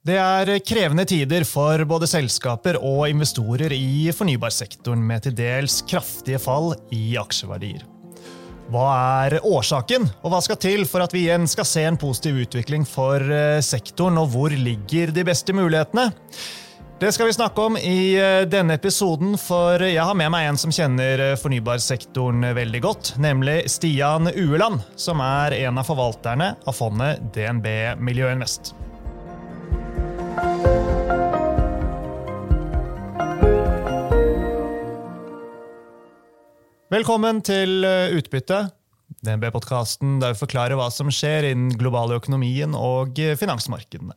Det er krevende tider for både selskaper og investorer i fornybarsektoren, med til dels kraftige fall i aksjeverdier. Hva er årsaken, og hva skal til for at vi igjen skal se en positiv utvikling for eh, sektoren, og hvor ligger de beste mulighetene? Det skal vi snakke om i eh, denne episoden, for jeg har med meg en som kjenner eh, fornybarsektoren veldig godt, nemlig Stian Ueland, som er en av forvalterne av fondet DNB Miljøinvest. Velkommen til eh, Utbytte, DNB-podkasten der vi forklarer hva som skjer innen globale økonomien og eh, finansmarkedene.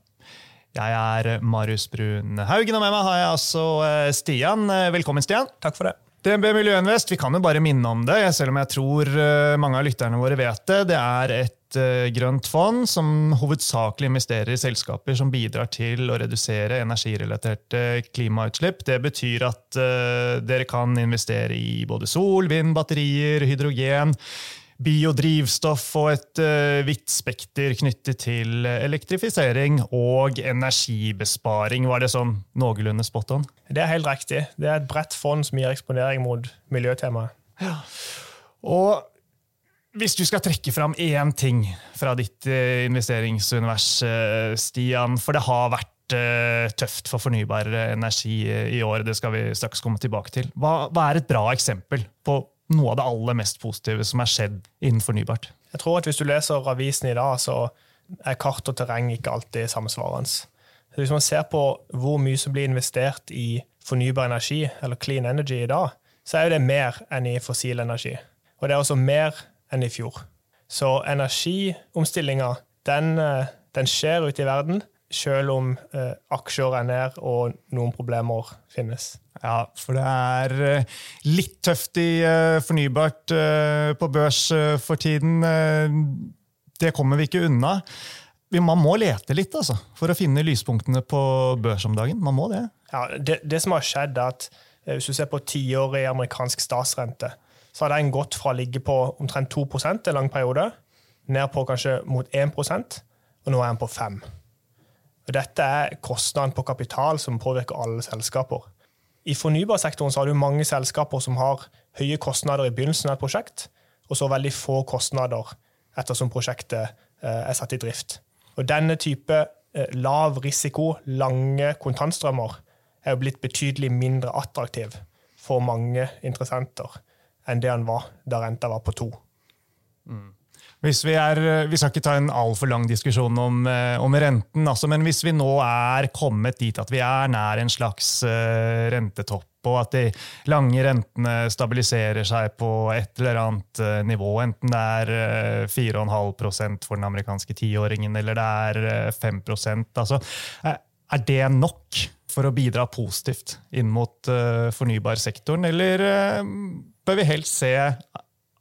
Jeg er Marius Brun Haugen, og med meg har jeg altså eh, Stian. Velkommen, Stian. Takk for det. DNB Miljøinvest, vi kan jo bare minne om det, selv om jeg tror mange av lytterne våre vet det. Det er et Eh, grønt fond som hovedsakelig investerer i selskaper som bidrar til å redusere energirelaterte klimautslipp. Det betyr at uh, dere kan investere i både sol, vind, batterier, hydrogen, biodrivstoff og et uh, vidt spekter knyttet til elektrifisering og energibesparing. Var det sånn noenlunde spot on? Det er helt riktig. Det er et bredt fond som gir eksponering mot miljøtemaet. Ja. Og hvis du skal trekke fram én ting fra ditt eh, investeringsunivers, eh, Stian, for det har vært eh, tøft for fornybar energi i år, det skal vi straks komme tilbake til. Hva, hva, er et bra eksempel på noe av det aller mest positive som er skjedd innen fornybart? Jeg tror at Hvis du leser avisen i dag, så er kart og terreng ikke alltid samsvarende. Hvis man ser på hvor mye som blir investert i fornybar energi, eller clean energy i dag, så er det mer enn i fossil energi. Og det er også mer enn i fjor. Så energiomstillinga, den, eh, den skjer ute i verden, selv om eh, aksjer er ned og noen problemer finnes. Ja, for det er eh, litt tøft i eh, fornybart eh, på børs eh, for tiden. det kommer vi ikke unna. Man må lete litt altså, for å finne lyspunktene på børs om dagen. Man må det. Ja, det, det som har skjedd, er at hvis du ser på tiårig amerikansk statsrente, så har den gått fra å ligge på omtrent 2 en lang periode, ned på kanskje mot 1% og nå er den på 5 og Dette er kostnaden på kapital som påvirker alle selskaper. I fornybarsektoren så har du mange selskaper som har høye kostnader i begynnelsen av et prosjekt, og så veldig få kostnader ettersom prosjektet eh, er satt i drift. Og Denne type eh, lav risiko, lange kontantstrømmer er jo blitt betydelig mindre attraktiv for mange interessenter enn det han var da renta var på to. Mm. Hvis vi, er, vi, skal ikke ta en altfor lang diskusjon om, eh, om renten, altså, men hvis vi nå er kommet dit at vi er nær en slags uh, rentetopp, og at de lange rentene stabiliserer seg på et eller annet uh, nivå, enten det er uh, 4,5% for den amerikanske tiåringen eller det er 5% altså, Er det nok for å bidra positivt inn mot fornybarsektoren, eller bør vi helst se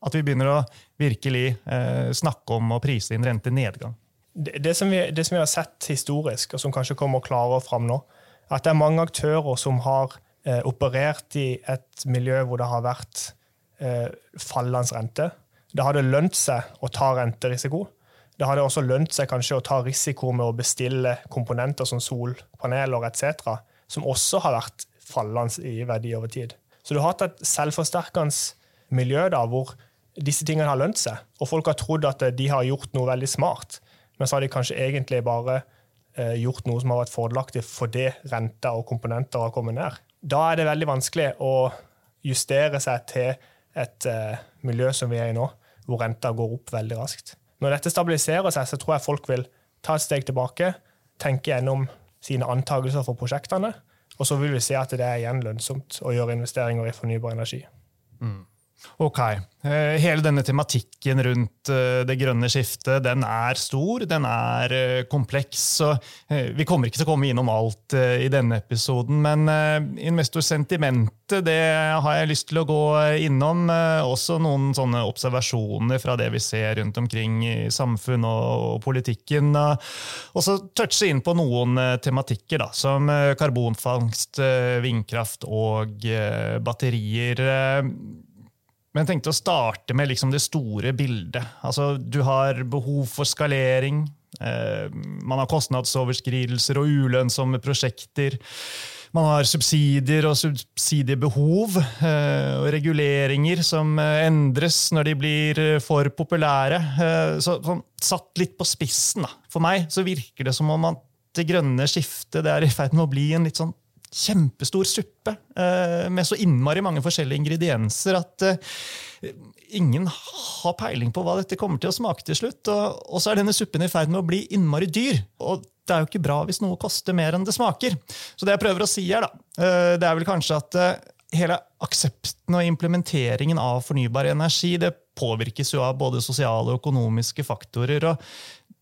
at vi begynner å virkelig eh, snakke om å prise inn rentenedgang. Det, det, som vi, det som vi har sett historisk, og som kanskje kommer klarere fram nå, at det er mange aktører som har eh, operert i et miljø hvor det har vært eh, fallende rente. Det hadde lønt seg å ta renterisiko. Det hadde også lønt seg kanskje å ta risiko med å bestille komponenter som solpaneler etc., som også har vært fallende i verdi over tid. Så du har hatt et selvforsterkende miljø da, hvor disse tingene har lønt seg, og folk har trodd at de har gjort noe veldig smart, men så har de kanskje egentlig bare eh, gjort noe som har vært fordelaktig fordi renter og komponenter har kommet ned. Da er det veldig vanskelig å justere seg til et eh, miljø som vi er i nå, hvor renta går opp veldig raskt. Når dette stabiliserer seg, så tror jeg folk vil ta et steg tilbake, tenke gjennom sine antakelser for prosjektene, og så vil vi se at det er igjen lønnsomt å gjøre investeringer i fornybar energi. Mm. Ok. Eh, hele denne tematikken rundt eh, det grønne skiftet den er stor, den er eh, kompleks. så Vi kommer ikke til å komme innom alt i denne episoden, men investorsentimentet det har jeg lyst til å gå innom. Også noen sånne observasjoner fra det vi ser rundt omkring i samfunn og politikken. Og så touche inn på noen tematikker, da, som karbonfangst, vindkraft og batterier. Men jeg tenkte å starte med liksom det store bildet. Altså, du har behov for skalering, Eh, man har kostnadsoverskridelser og ulønnsomme prosjekter. Man har subsidier og subsidiebehov eh, og reguleringer som eh, endres når de blir for populære. Så, sånn, satt litt på spissen, da. For meg så virker det som om at det grønne skiftet det er i ferd med å bli en litt sånn kjempestor suppe med så innmari mange forskjellige ingredienser at ingen har peiling på hva dette kommer til å smake til slutt. Og, så er denne suppen i ferd med å bli innmari dyr. Og det er jo ikke bra hvis noe koster mer enn det smaker. Så det jeg prøver å si her, da, eh, det er vel kanskje at eh, hele aksepten og implementeringen av fornybar energi det påvirkes jo av både sosiale og økonomiske faktorer. og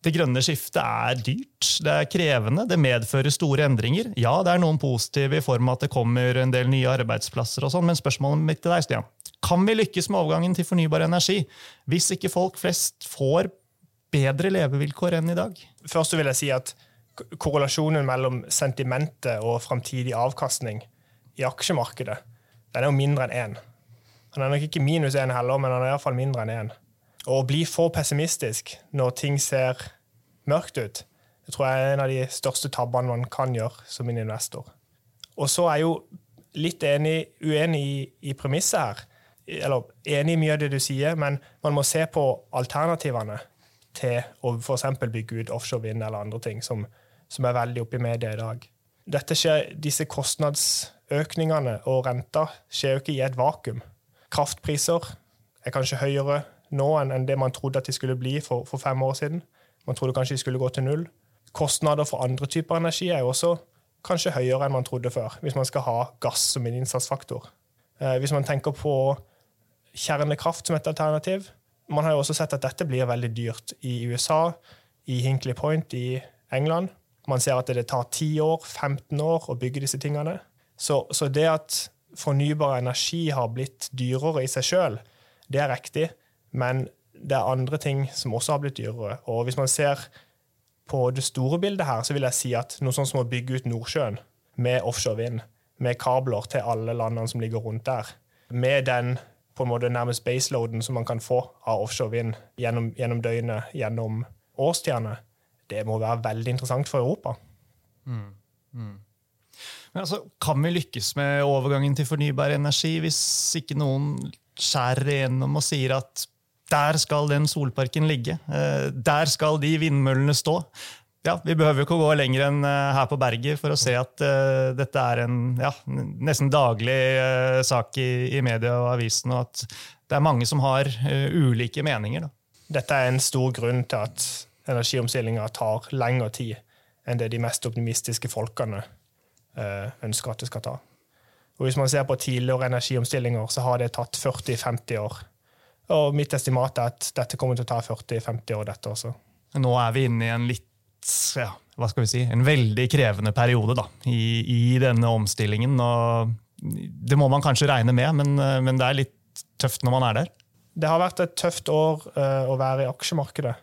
det grønne skiftet er dyrt, det er krevende, det medfører store endringer. Ja, det er noen positive i form av at det kommer en del nye arbeidsplasser, og sånn, men spørsmålet mitt til deg, Stian, kan vi lykkes med overgangen til fornybar energi hvis ikke folk flest får bedre levevilkår enn i dag? Først vil jeg si at korrelasjonen mellom sentimentet og framtidig avkastning i aksjemarkedet den er jo mindre enn én. Den er nok ikke minus én heller, men den er iallfall mindre enn én. Å bli for pessimistisk når ting ser mørkt ut, det tror jeg er en av de største tabbene man kan gjøre som en investor. Og så er jeg jo litt enig, uenig i, i premisset her eller enig i mye av det du sier, men man må se på alternativene til å f.eks. bygge ut offshore vind eller andre ting, som, som er veldig oppe i media i dag. Dette skjer, disse kostnadsøkningene og renta skjer jo ikke i et vakuum. Kraftpriser er kanskje høyere nå enn det man trodde at de skulle bli for, for fem år siden. Man trodde kanskje de skulle gå til null. Kostnader for andre typer energi er også kanskje høyere enn man trodde før, hvis man skal ha gass som en innsatsfaktor. Eh, hvis man tenker på kjernekraft som et alternativ. Man har jo også sett at dette blir veldig dyrt i USA, i Hinkley Point i England. Man ser at det tar 10 år, 15 år å bygge disse tingene. Så, så det at fornybar energi har blitt dyrere i seg sjøl, det er riktig. Men det er andre ting som også har blitt dyrere. Og hvis man ser på det store bildet her, så vil jeg si at noe sånt som å bygge ut Nordsjøen med offshore vind, med kabler til alle landene som ligger rundt der, med den på en måte nærmest baseloaden som man kan få av offshore vind gjennom, gjennom døgnet, gjennom årstidene, det må være veldig interessant for Europa. Mm. Mm. Men altså, Kan vi lykkes med overgangen til fornybar energi hvis ikke noen skjærer igjennom og sier at der skal den solparken ligge, eh, der skal de vindmøllene stå, ja, Vi behøver ikke å gå lenger enn uh, her på berget for å se at uh, dette er en ja, nesten daglig uh, sak i, i, media og avisen, og at det er mange som har ulike meninger. Da. Dette er en stor grunn til at energiomstillinga tar lengre tid enn det de mest optimistiske folkene ønsker at det skal ta. Og Hvis man ser på tidligere energiomstillinger, så har det tatt 40-50 år. Og mitt estimat er at dette kommer til å ta 40-50 år, dette også. Nå er vi inne i en litt ja, hva skal vi si, en veldig krevende periode da, i, i, denne omstillingen. og Det må man kanskje regne med, men, men, det er litt tøft når man er der. Det har vært et tøft år uh, å være i aksjemarkedet.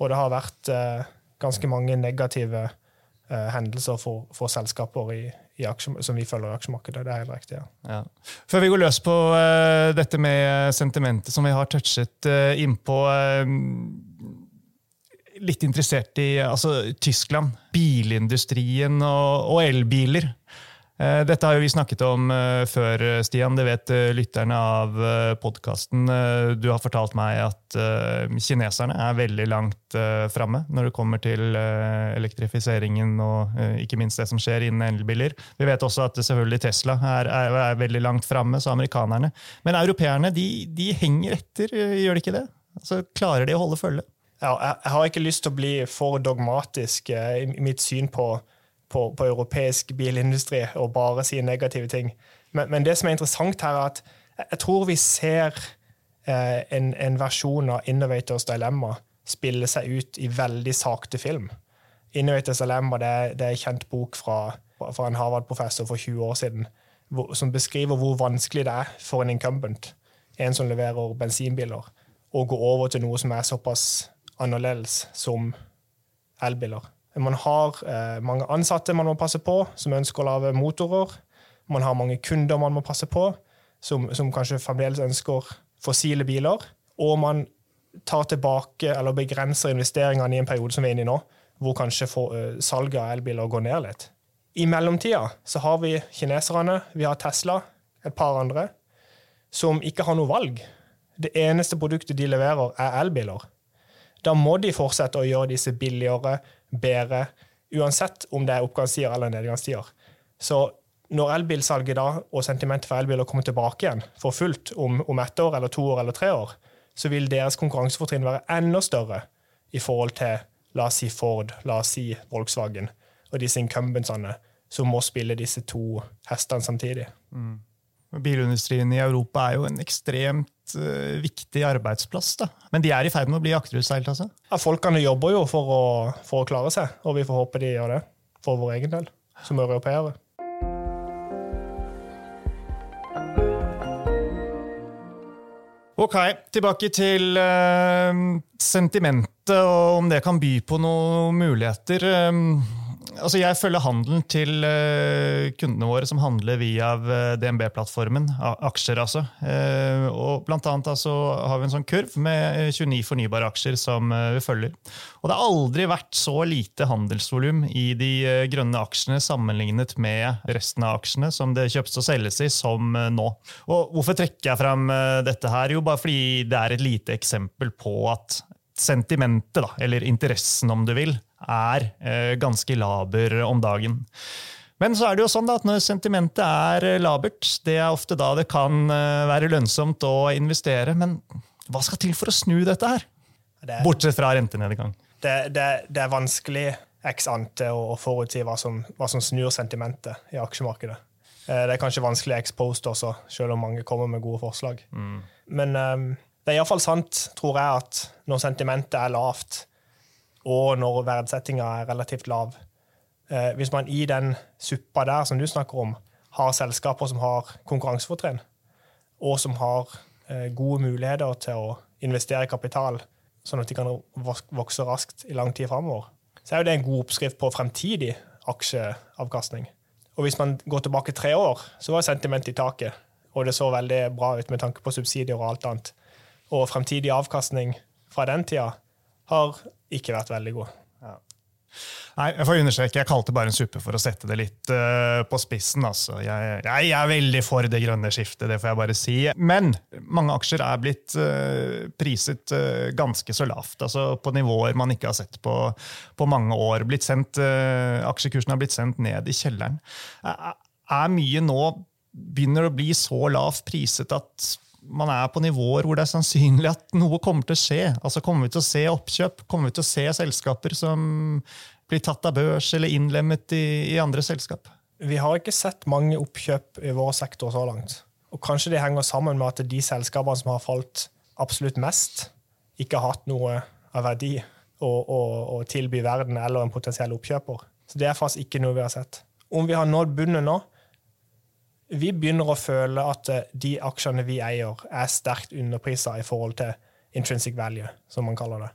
Og det har vært uh, ganske mange negative uh, hendelser for, for selskaper i, som vi følger i aksjemarkedet. Det er helt riktig. Ja. Ja. Før vi går løs på dette med sentimentet som vi har touchet innpå litt interessert i altså, Tyskland. Bilindustrien og, og elbiler. Eh, dette har vi snakket om uh, før, Stian. Det vet lytterne av podkasten. Du har fortalt meg at kineserne er veldig langt framme når det kommer til elektrifiseringen og ikke minst det som skjer innen elbiler. Vi vet også at selvfølgelig Tesla er, er, er veldig langt framme, så amerikanerne. Men europeerne de, de henger etter, gjør de ikke det? Altså, klarer de å holde følge? ja, jeg har ikke lyst til å bli for dogmatisk eh, i mitt syn på, på, på europeisk bilindustri og bare si negative ting. Men, men, det som er interessant her, er at jeg tror vi ser eh, en, en, versjon av Innovators Dilemma spille seg ut i veldig sakte film. Innovators Dilemma det det er en kjent bok fra, fra en Harvard-professor for 20 år siden hvor, som beskriver hvor vanskelig det er for en incumbent, en som leverer bensinbiler, å gå over til noe som er såpass annerledes som elbiler. Man har eh, mange ansatte man må passe på, som ønsker å lage motorer. Man har mange kunder man må passe på, som, som kanskje fremdeles ønsker fossile biler. Og man tar tilbake eller begrenser investeringene i en periode som vi er inne i nå, hvor kanskje for, uh, salget av elbiler går ned litt. I mellomtida så har vi kineserne, vi har Tesla, et par andre, som ikke har noe valg. Det eneste produktet de leverer, er elbiler. Da må de fortsette å gjøre disse billigere, bedre, uansett om det er oppgangstider eller nedgangstider. Så når elbilsalget da, og sentimentet for elbiler kommer tilbake igjen for fullt om, om ett år eller to år eller tre år, så vil deres konkurransefortrinn være enda større i forhold til la oss si Ford, la oss si Volkswagen og disse incumbentsene som må spille disse to hestene samtidig. Mm. Bilindustrien i Europa er jo en ekstremt uh, viktig arbeidsplass. da. Men de er i ferd med å bli akterutseilt? Altså. Ja, Folkene jobber jo for å, for å, klare seg, og vi får håpe de gjør det for vår egen del, som europeere. Ok, tilbake til uh, sentimentet, og om det kan by på noen muligheter. Um, altså jeg følger handelen til uh, kundene våre som handler via uh, DNB-plattformen. Aksjer, altså. Uh, og blant annet altså, har vi en sånn kurv med 29 fornybare aksjer som vi følger. Og det har aldri vært så lite handelsvolum i de grønne aksjene sammenlignet med resten av aksjene som det kjøpes og selges i, som nå. Og hvorfor trekker jeg fram dette her? Jo, bare fordi det er et lite eksempel på at sentimentet, da, eller interessen om du vil, er eh, ganske laber om dagen. Men så er det jo sånn at når sentimentet er eh, labert, det er ofte da det kan eh, være lønnsomt å investere. Men hva skal til for å snu dette her? Det, Bortsett fra rentenedgang. Det, det, det, er vanskelig ex ante å forutsi hva som, hva som, snur sentimentet i aksjemarkedet. Det er kanskje vanskelig ex post også, selv om mange kommer med gode forslag. Mm. Men um, det er iallfall sant, tror jeg, at når sentimentet er lavt, og når verdsettinga er relativt lav. Eh, hvis man i den suppa der som du snakker om, har selskaper som har konkurransefortrinn, og som har eh, gode muligheter til å investere kapital, sånn at de kan vokse raskt i lang tid framover, så er det en god oppskrift på fremtidig aksjeavkastning. Og hvis man går tilbake tre år, så var sentimentet i taket, og det så veldig bra ut med tanke på subsidier og alt annet. Og fremtidig avkastning fra den tida har ikke vært veldig god. Ja. Nei, Jeg får understreke, jeg kalte bare en suppe for å sette det litt uh, på spissen. Altså. Jeg, jeg, er veldig for det grønne skiftet, det får jeg bare si. Men mange aksjer er blitt uh, priset uh, ganske så lavt. altså På nivåer man ikke har sett på, på mange år. Sendt, aksjekursen har blitt sendt ned i kjelleren. Er, er mye nå begynner å bli så lavt priset at man er på nivåer hvor det er sannsynlig at noe kommer til å skje. Altså Kommer vi til å se oppkjøp? Kommer vi til å se selskaper som blir tatt av børs eller innlemmet i, i andre selskap? Vi har ikke sett mange oppkjøp i vår sektor så langt. Og Kanskje det henger sammen med at de selskapene som har falt absolutt mest, ikke har hatt noe av verdi å, å, å tilby verden eller en potensiell oppkjøper. Så det er faktisk ikke noe vi har sett. Om vi har nådd bunnen nå, vi begynner å føle at eh, de aksjene vi eier, er sterkt underprisa i forhold til intrinsic value, som man kaller det.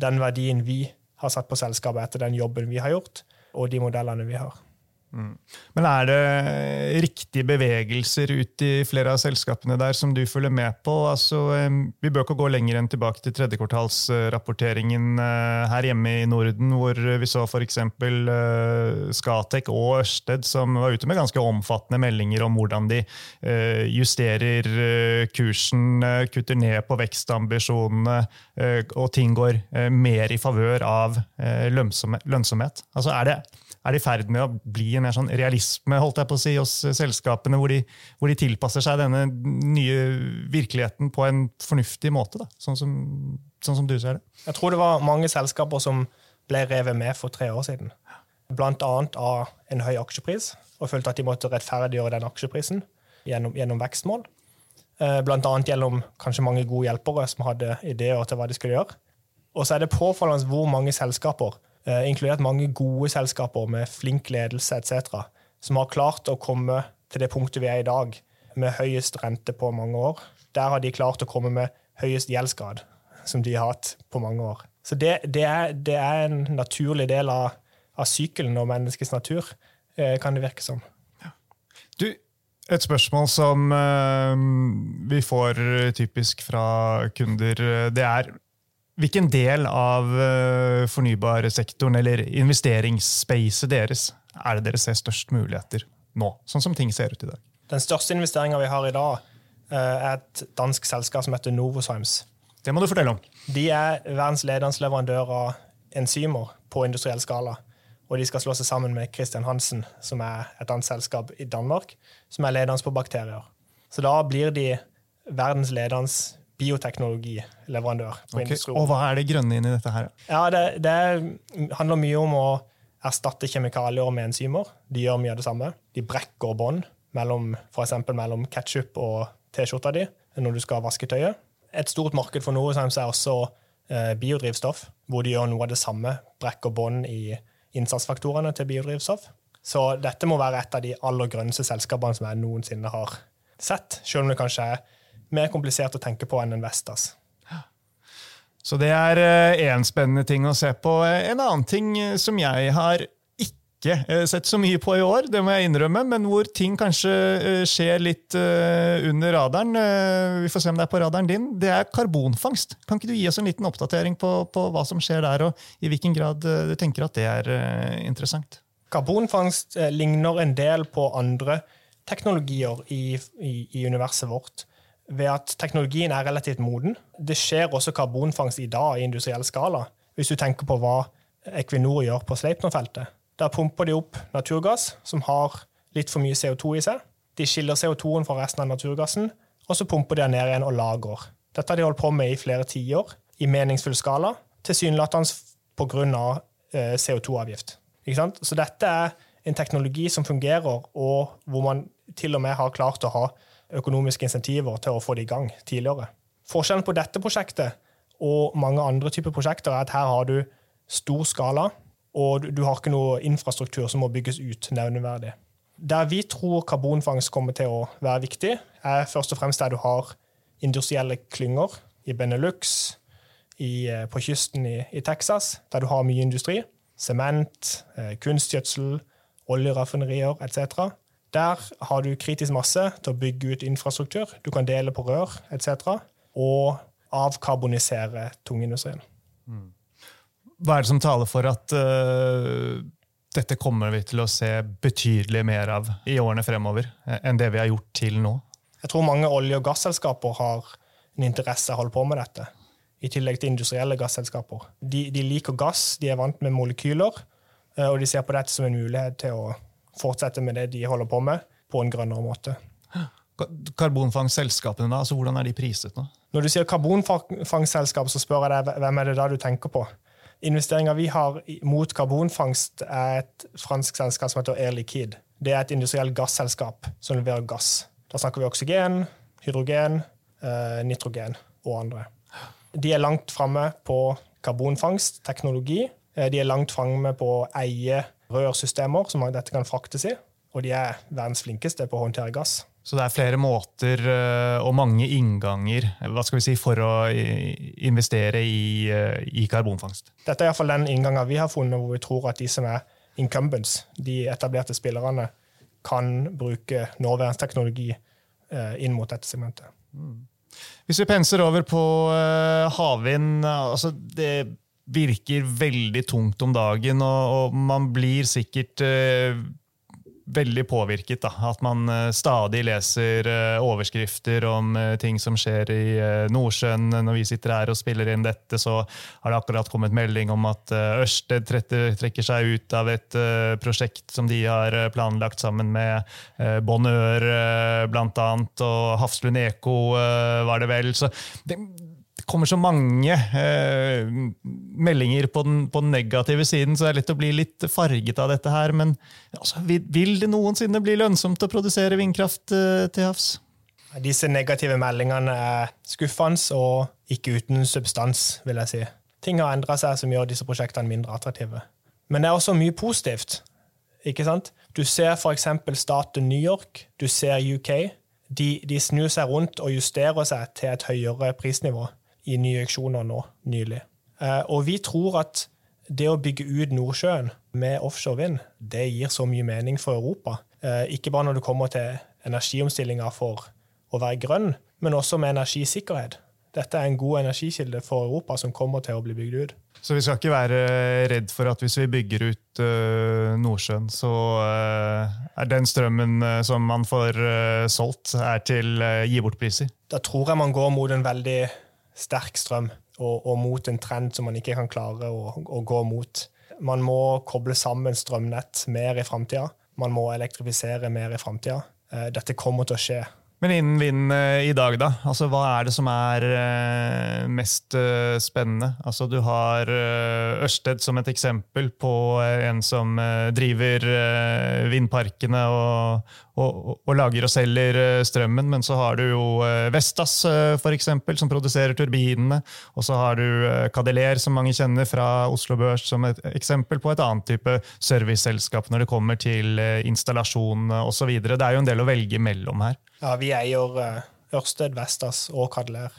Den verdien vi har satt på selskapet etter den jobben vi har gjort, og de modellene vi har. Men er det riktige bevegelser ut i flere av selskapene der som du følger med på? Altså, vi bør ikke gå lenger enn tilbake til tredjekvartalsrapporteringen eh, her hjemme i Norden, hvor vi så f.eks. Eh, Skatek og Ørsted som var ute med ganske omfattende meldinger om hvordan de eh, justerer kursen, kutter ned på vekstambisjonene, og ting går mer i favør av lønnsomhet. Altså, er det er i ferd med å bli en mer sånn realisme holdt jeg på å si, hos selskapene, hvor de, hvor de tilpasser seg denne nye virkeligheten på en fornuftig måte, da, sånn, som, sånn som du ser det? Jeg tror det var mange selskaper som ble revet med for tre år siden. Blant annet av en høy aksjepris, og følte at de måtte rettferdiggjøre den aksjeprisen gjennom, gjennom vekstmål. Eh, blant annet gjennom kanskje mange gode hjelpere som hadde ideer til hva de skulle gjøre. Og så er det påfallende hvor mange selskaper Eh, inkludert mange gode selskaper med flink ledelse etc., som har klart å komme til det punktet vi er i dag, med høyest rente på mange år. Der har de klart å komme med høyest gjeldsgrad, som de har hatt på mange år. Så det, det, er, det er, en naturlig del av, av sykkelen og menneskets natur, eh, kan det virke som. Du, et spørsmål som uh, vi får typisk fra kunder, det er Hvilken del av uh, fornybarsektoren eller investeringsspacet deres er det dere ser størst muligheter nå, sånn som ting ser ut i dag? Den største investeringa vi har i dag, uh, er et dansk selskap som heter Novozymes. Det må du fortelle om. De er verdens ledende leverandør av enzymer på industriell skala. Og de skal slå seg sammen med Christian Hansen, som er et annet selskap i Danmark, som er ledende på bakterier. Så da blir de verdens ledende bioteknologileverandør. på okay. Og hva er det grønne inni i dette her? Ja, det, det handler mye om å erstatte kjemikalier med enzymer. De gjør mye av det samme. De brekker bånd, mellom, f.eks. mellom ketsjup og T-skjorta di når du skal vaske tøyet. Et stort marked for Novozymes er også eh, biodrivstoff, hvor de gjør noe av det samme. Brekker bånd i innsatsfaktorene til biodrivstoff. Så dette må være et av de aller grønneste selskapene som jeg noensinne har sett, selv om det kanskje er mer komplisert å tenke på enn en Vestas. Så det er én eh, spennende ting å se på. En annen ting eh, som jeg har ikke eh, sett så mye på i år, det må jeg innrømme, men hvor ting kanskje skjer litt under radaren, vi får se om det er på radaren din, det er karbonfangst. Kan ikke du gi oss en liten oppdatering på, på hva som skjer der, og i hvilken grad du tenker at det er interessant? Karbonfangst ligner en del på andre teknologier i, i, i universet vårt ved at teknologien er relativt moden. Det skjer også karbonfangst i dag i industriell skala. Hvis du tenker på hva Equinor gjør på Sleipner-feltet. Der pumper de opp naturgass som har litt for mye CO2 i seg. De skiller CO2-en fra resten av naturgassen, og så pumper de den ned igjen og lager. Dette har de holdt på med i flere tiår, i meningsfull skala, tilsynelatende pga. Eh, CO2-avgift. Så dette er en teknologi som fungerer, og hvor man til og med har klart å ha økonomiske insentiver til å få det i gang tidligere. Forskjellen på dette prosjektet og mange andre typer prosjekter er at her har du stor skala, og du har ikke noe infrastruktur som må bygges ut nevneverdig. Der vi tror karbonfangst kommer til å være viktig, er først og fremst der du har industrielle klynger i Benelux, i, eh, på kysten i, i, Texas, der du har mye industri. Sement, eh, kunstgjødsel, oljeraffinerier etc. Der har du kritisk masse til å bygge ut infrastruktur. Du kan dele på rør etc. Og avkarbonisere tungindustrien. Mm. Hva er det som taler for at uh, dette kommer vi til å se betydelig mer av i årene fremover eh, enn det vi har gjort til nå? Jeg tror mange olje- og gasselskaper har en interesse av å holde på med dette. I tillegg til industrielle gasselskaper. De, de liker gass, de er vant med molekyler, eh, og de ser på dette som en mulighet til å fortsette med det de holder på med, på en grønnere måte. Karbonfangstselskapene, da, altså hvordan er de priset nå? Når du sier karbonfangstselskap, så spør jeg deg hvem er det da du tenker på? Investeringa vi har mot karbonfangst, er et fransk selskap som heter Air Liquide. Det er et industrielt gasselskap som leverer gass. Da snakker vi oksygen, hydrogen, eh, nitrogen og andre. De er langt framme på karbonfangstteknologi. Eh, de er langt framme på å eie rørsystemer som dette kan fraktes i. Og de er verdens flinkeste på å håndtere gass. Så det er flere måter eh, og mange innganger hva skal vi si, for å investere i, eh, i karbonfangst? Dette er iallfall den inngangen vi har funnet, hvor vi tror at de som er incumbents, de etablerte spillerne, kan bruke nåværende teknologi eh, inn mot dette segmentet. Mm. Hvis vi penser over på havvind altså det virker veldig tungt om dagen, og, og man blir sikkert uh, veldig påvirket. Da. At man uh, stadig leser uh, overskrifter om ting som skjer i Nordsjøen. Når vi sitter her og spiller inn dette, så har det akkurat kommet melding om at Ørsted trekker seg ut av et prosjekt som de har planlagt sammen med Bonheur, blant annet, og Hafslund Eko, var det vel. Så det, kommer så mange eh, meldinger på den, på den, negative siden, så det er lett å bli litt farget av dette her. Men altså, vil, det noensinne bli lønnsomt å produsere vindkraft eh, til havs? Disse negative meldingene er skuffende og ikke uten substans, vil jeg si. Ting har endra seg som gjør disse prosjektene mindre attraktive. Men det er også mye positivt. ikke sant? Du ser f.eks. staten New York, du ser UK. De, de snur seg rundt og justerer seg til et høyere prisnivå i nye auksjoner nå nylig. Eh, og vi tror at det å bygge ut Nordsjøen med offshore vind, det gir så mye mening for Europa. Eh, ikke bare når det kommer til energiomstillinga for å være grønn, men også med energisikkerhet. Dette er en god energikilde for Europa som kommer til å bli bygd ut. Så vi skal ikke være redd for at hvis vi bygger ut uh, Nordsjøen, så er den strømmen som man får solgt, er til gi bort-priser? Da tror jeg man går mot en veldig sterk strøm, og, og mot en trend som man ikke kan klare å, å gå mot. Man må koble sammen strømnett mer i framtida. Man må elektrifisere mer i framtida. Dette kommer til å skje. Men innen vind eh, i dag, da? Altså, hva er det som er uh, mest uh, spennende? Altså, du har Ørsted som et eksempel på en som driver vindparkene og, og, og, lager og selger strømmen. Men så har du jo Vestas, for eksempel, som produserer turbinene. Og så har du Cadeler, som mange kjenner fra Oslo Børs, som et eksempel på et annet type serviceselskap når det kommer til installasjon osv. Det er jo en del å velge mellom her. Ja, vi eier uh, Ørsted, Vestas og Kadler.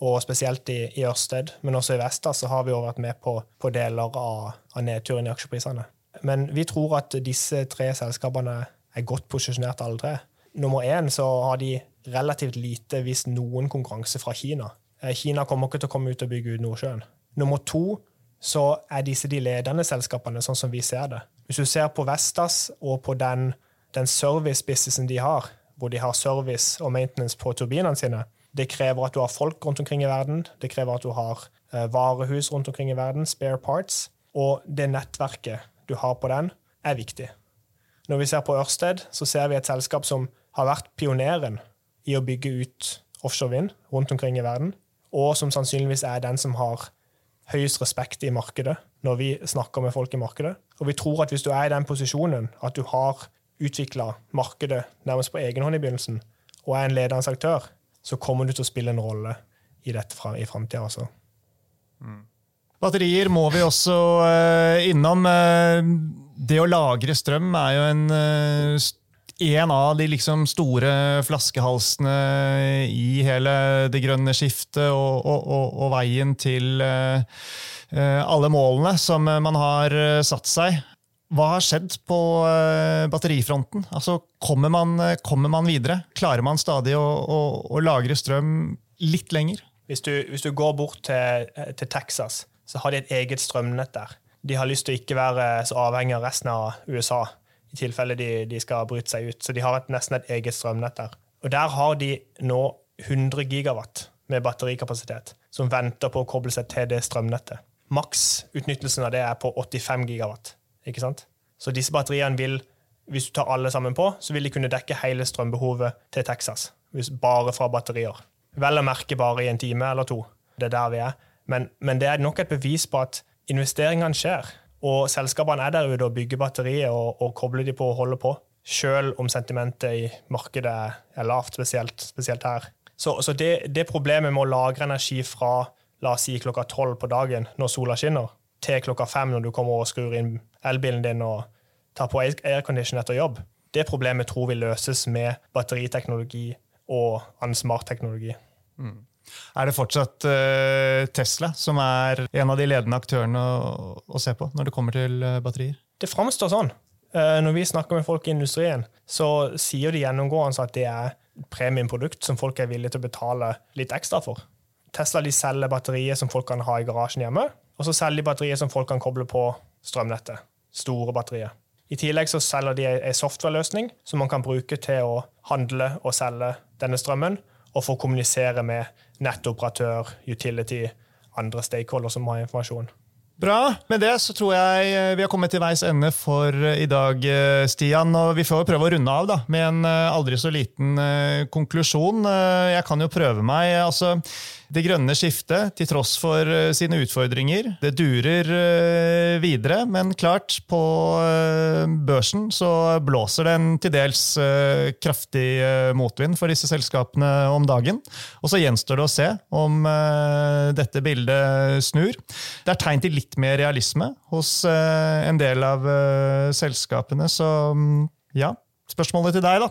Og spesielt i, i, Ørsted, men også i Vestas så har vi jo vært med på, på deler av, av, nedturen i aksjeprisene. Men vi tror at disse tre selskapene er godt posisjonert alle tre. Nummer én så har de relativt lite, hvis noen, konkurranse fra Kina. Eh, Kina kommer ikke til å komme ut og bygge ut Nordsjøen. Nummer to så er disse de ledende selskapene, sånn som vi ser det. Hvis du ser på Vestas og på den, den service-businessen de har, hvor de har service og maintenance på turbinene sine. Det krever at du har folk rundt omkring i verden, det krever at du har eh, varehus rundt omkring i verden, spare parts, og det nettverket du har på den, er viktig. Når vi ser på Ørsted, så ser vi et selskap som har vært pioneren i å bygge ut offshore vind rundt omkring i verden, og som sannsynligvis er den som har høyest respekt i markedet når vi snakker med folk i markedet. Og vi tror at hvis du er i den posisjonen at du har utvikla markedet nærmest på egen hånd i begynnelsen, og er en ledende aktør, så kommer du til å spille en rolle i dette fra, i framtida. Altså. Mm. Batterier må vi også uh, innom. Uh, det å lagre strøm er jo en, uh, en av de liksom store flaskehalsene i hele det grønne skiftet og, og, og, og veien til alle målene som man har satt seg. Hva har skjedd på uh, batterifronten? Altså, kommer man, eh, kommer man, videre? Klarer man stadig å, å, å lagre strøm litt lenger? Hvis du, hvis du går bort til, eh, til, Texas, så har de et eget strømnett der. De har lyst til å ikke være så avhengig av resten av USA i tilfelle de, de skal bryte seg ut. Så de har et, nesten et eget strømnett der. Og der har de nå 100 gigawatt med batterikapasitet som venter på å koble seg til det strømnettet. Maksutnyttelsen av det er på 85 gigawatt. Ikke sant? Så disse batteriene vil, hvis du tar alle sammen på, så vil de kunne dekke hele strømbehovet til Texas. Bare fra batterier. Vel å merke bare i en time eller to. Det er der vi er. Men, men det er nok et bevis på at investeringene skjer. Og selskapene er der ute og bygger batterier og, og kobler de på og holder på. Selv om sentimentet i markedet er lavt, spesielt, spesielt her. Så, så det, det, problemet med å lagre energi fra la oss si klokka tolv på dagen når sola skinner, til klokka fem når du kommer og skrur inn elbilen din og tar på aircondition etter jobb. Det problemet tror vi løses med batteriteknologi og annen smartteknologi. Mm. Er det fortsatt uh, Tesla som er en av de ledende aktørene å, å se på når det kommer til uh, batterier? Det framstår sånn. Uh, når vi snakker med folk i industrien, så sier de gjennomgående at det er premiumprodukt som folk er villige til å betale litt ekstra for. Tesla de selger batterier som folk kan ha i garasjen hjemme, og så selger de batterier som folk kan koble på strømnettet. Store batterier. I tillegg så selger de en software-løsning som man kan bruke til å handle og selge denne strømmen, og få kommunisere med nettoperatør, utility, andre stakeholder som har informasjon. Bra. Med det så tror jeg eh, vi har kommet til veis ende for eh, i dag, eh, Stian. Og vi får prøve å runde av da, med en aldri så liten konklusjon. Jeg kan jo prøve meg. altså det grønne skiftet, til tross for eh, sine utfordringer, det durer eh, videre. Men klart, på eh, børsen så blåser det en til dels kraftig motvind for disse selskapene om dagen. Og så gjenstår det å se om dette bildet snur. Det er tegn til litt mer realisme hos en del av selskapene, så mm, ja. Spørsmålet til deg, da.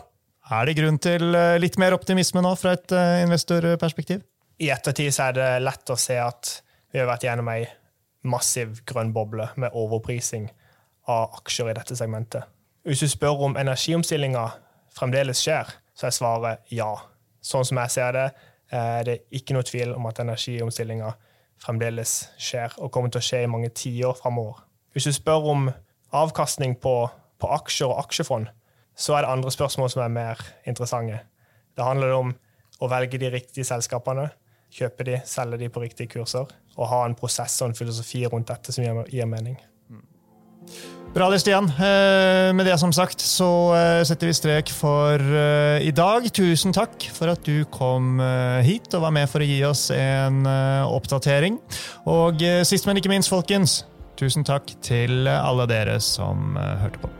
Er det grunn til litt mer optimisme nå fra et investorperspektiv? I ettertid så er det lett å se at vi har vært gjennom ei massiv grønn boble med overprising av aksjer i dette segmentet. Hvis du spør om energiomstillinga fremdeles skjer, så er svaret ja. Sånn som jeg ser det, er det ikke noe tvil om at energiomstillinga fremdeles skjer, og kommer til å skje i mange tiår framover. Hvis du spør om avkastning på, på, aksjer og aksjefond, så er det andre spørsmål som er mer interessante. Det handler om å velge de riktige selskapene, kjøpe de, selge de på riktige kurser, og ha en prosess og en filosofi rundt dette som gir, mening. Bra det, Stian. Eh, med det som sagt så eh, setter vi strek for eh, i dag. Tusen takk for at du kom hit og var med for å gi oss en oppdatering. Og sist, men ikke minst, folkens, tusen takk til alle dere som hørte på.